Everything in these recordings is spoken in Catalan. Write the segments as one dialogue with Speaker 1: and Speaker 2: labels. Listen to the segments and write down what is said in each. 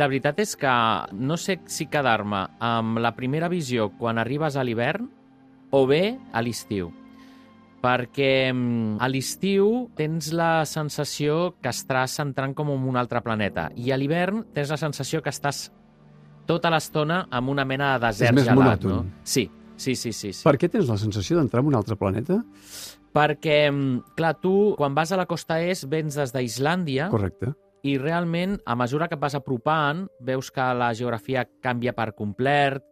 Speaker 1: La veritat és que no sé si quedar-me amb la primera visió quan arribes a l'hivern o bé a l'estiu. Perquè mm, a l'estiu tens la sensació que estàs entrant com en un altre planeta i a l'hivern tens la sensació que estàs tota l'estona amb una mena de desert
Speaker 2: més
Speaker 1: gelat.
Speaker 2: monòton.
Speaker 1: No? Sí, sí, sí, sí. sí.
Speaker 2: Per què tens la sensació d'entrar en un altre planeta?
Speaker 1: Perquè, mm, clar, tu quan vas a la costa est vens des d'Islàndia
Speaker 2: Correcte.
Speaker 1: I realment, a mesura que et vas apropant, veus que la geografia canvia per complet,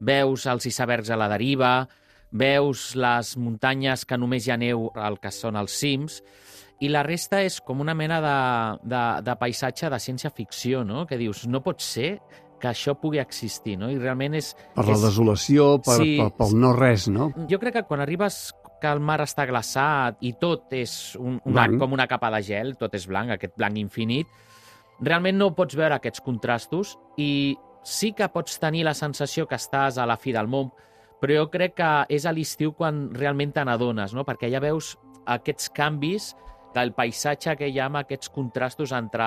Speaker 1: veus els icebergs a la deriva, veus les muntanyes que només hi ha neu al que són els cims, i la resta és com una mena de, de, de paisatge de ciència-ficció, no? Que dius, no pot ser que això pugui existir, no? I realment és...
Speaker 2: Per la
Speaker 1: és...
Speaker 2: desolació, per,
Speaker 1: Sí,
Speaker 2: per, pel no res, no?
Speaker 1: Jo crec que quan arribes que el mar està glaçat i tot és un, una,
Speaker 2: Blanc.
Speaker 1: com una capa de gel, tot és blanc, aquest blanc infinit, realment no pots veure aquests contrastos i sí que pots tenir la sensació que estàs a la fi del món, però jo crec que és a l'estiu quan realment te n'adones, no? perquè ja veus aquests canvis del paisatge que hi ha amb aquests contrastos entre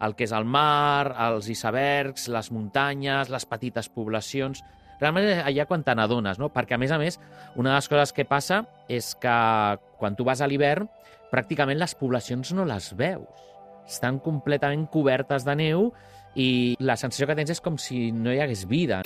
Speaker 1: el que és el mar, els icebergs, les muntanyes, les petites poblacions... Realment és allà quan te n'adones, no? Perquè, a més a més, una de les coses que passa és que quan tu vas a l'hivern, pràcticament les poblacions no les veus. Estan completament cobertes de neu i la sensació que tens és com si no hi hagués vida.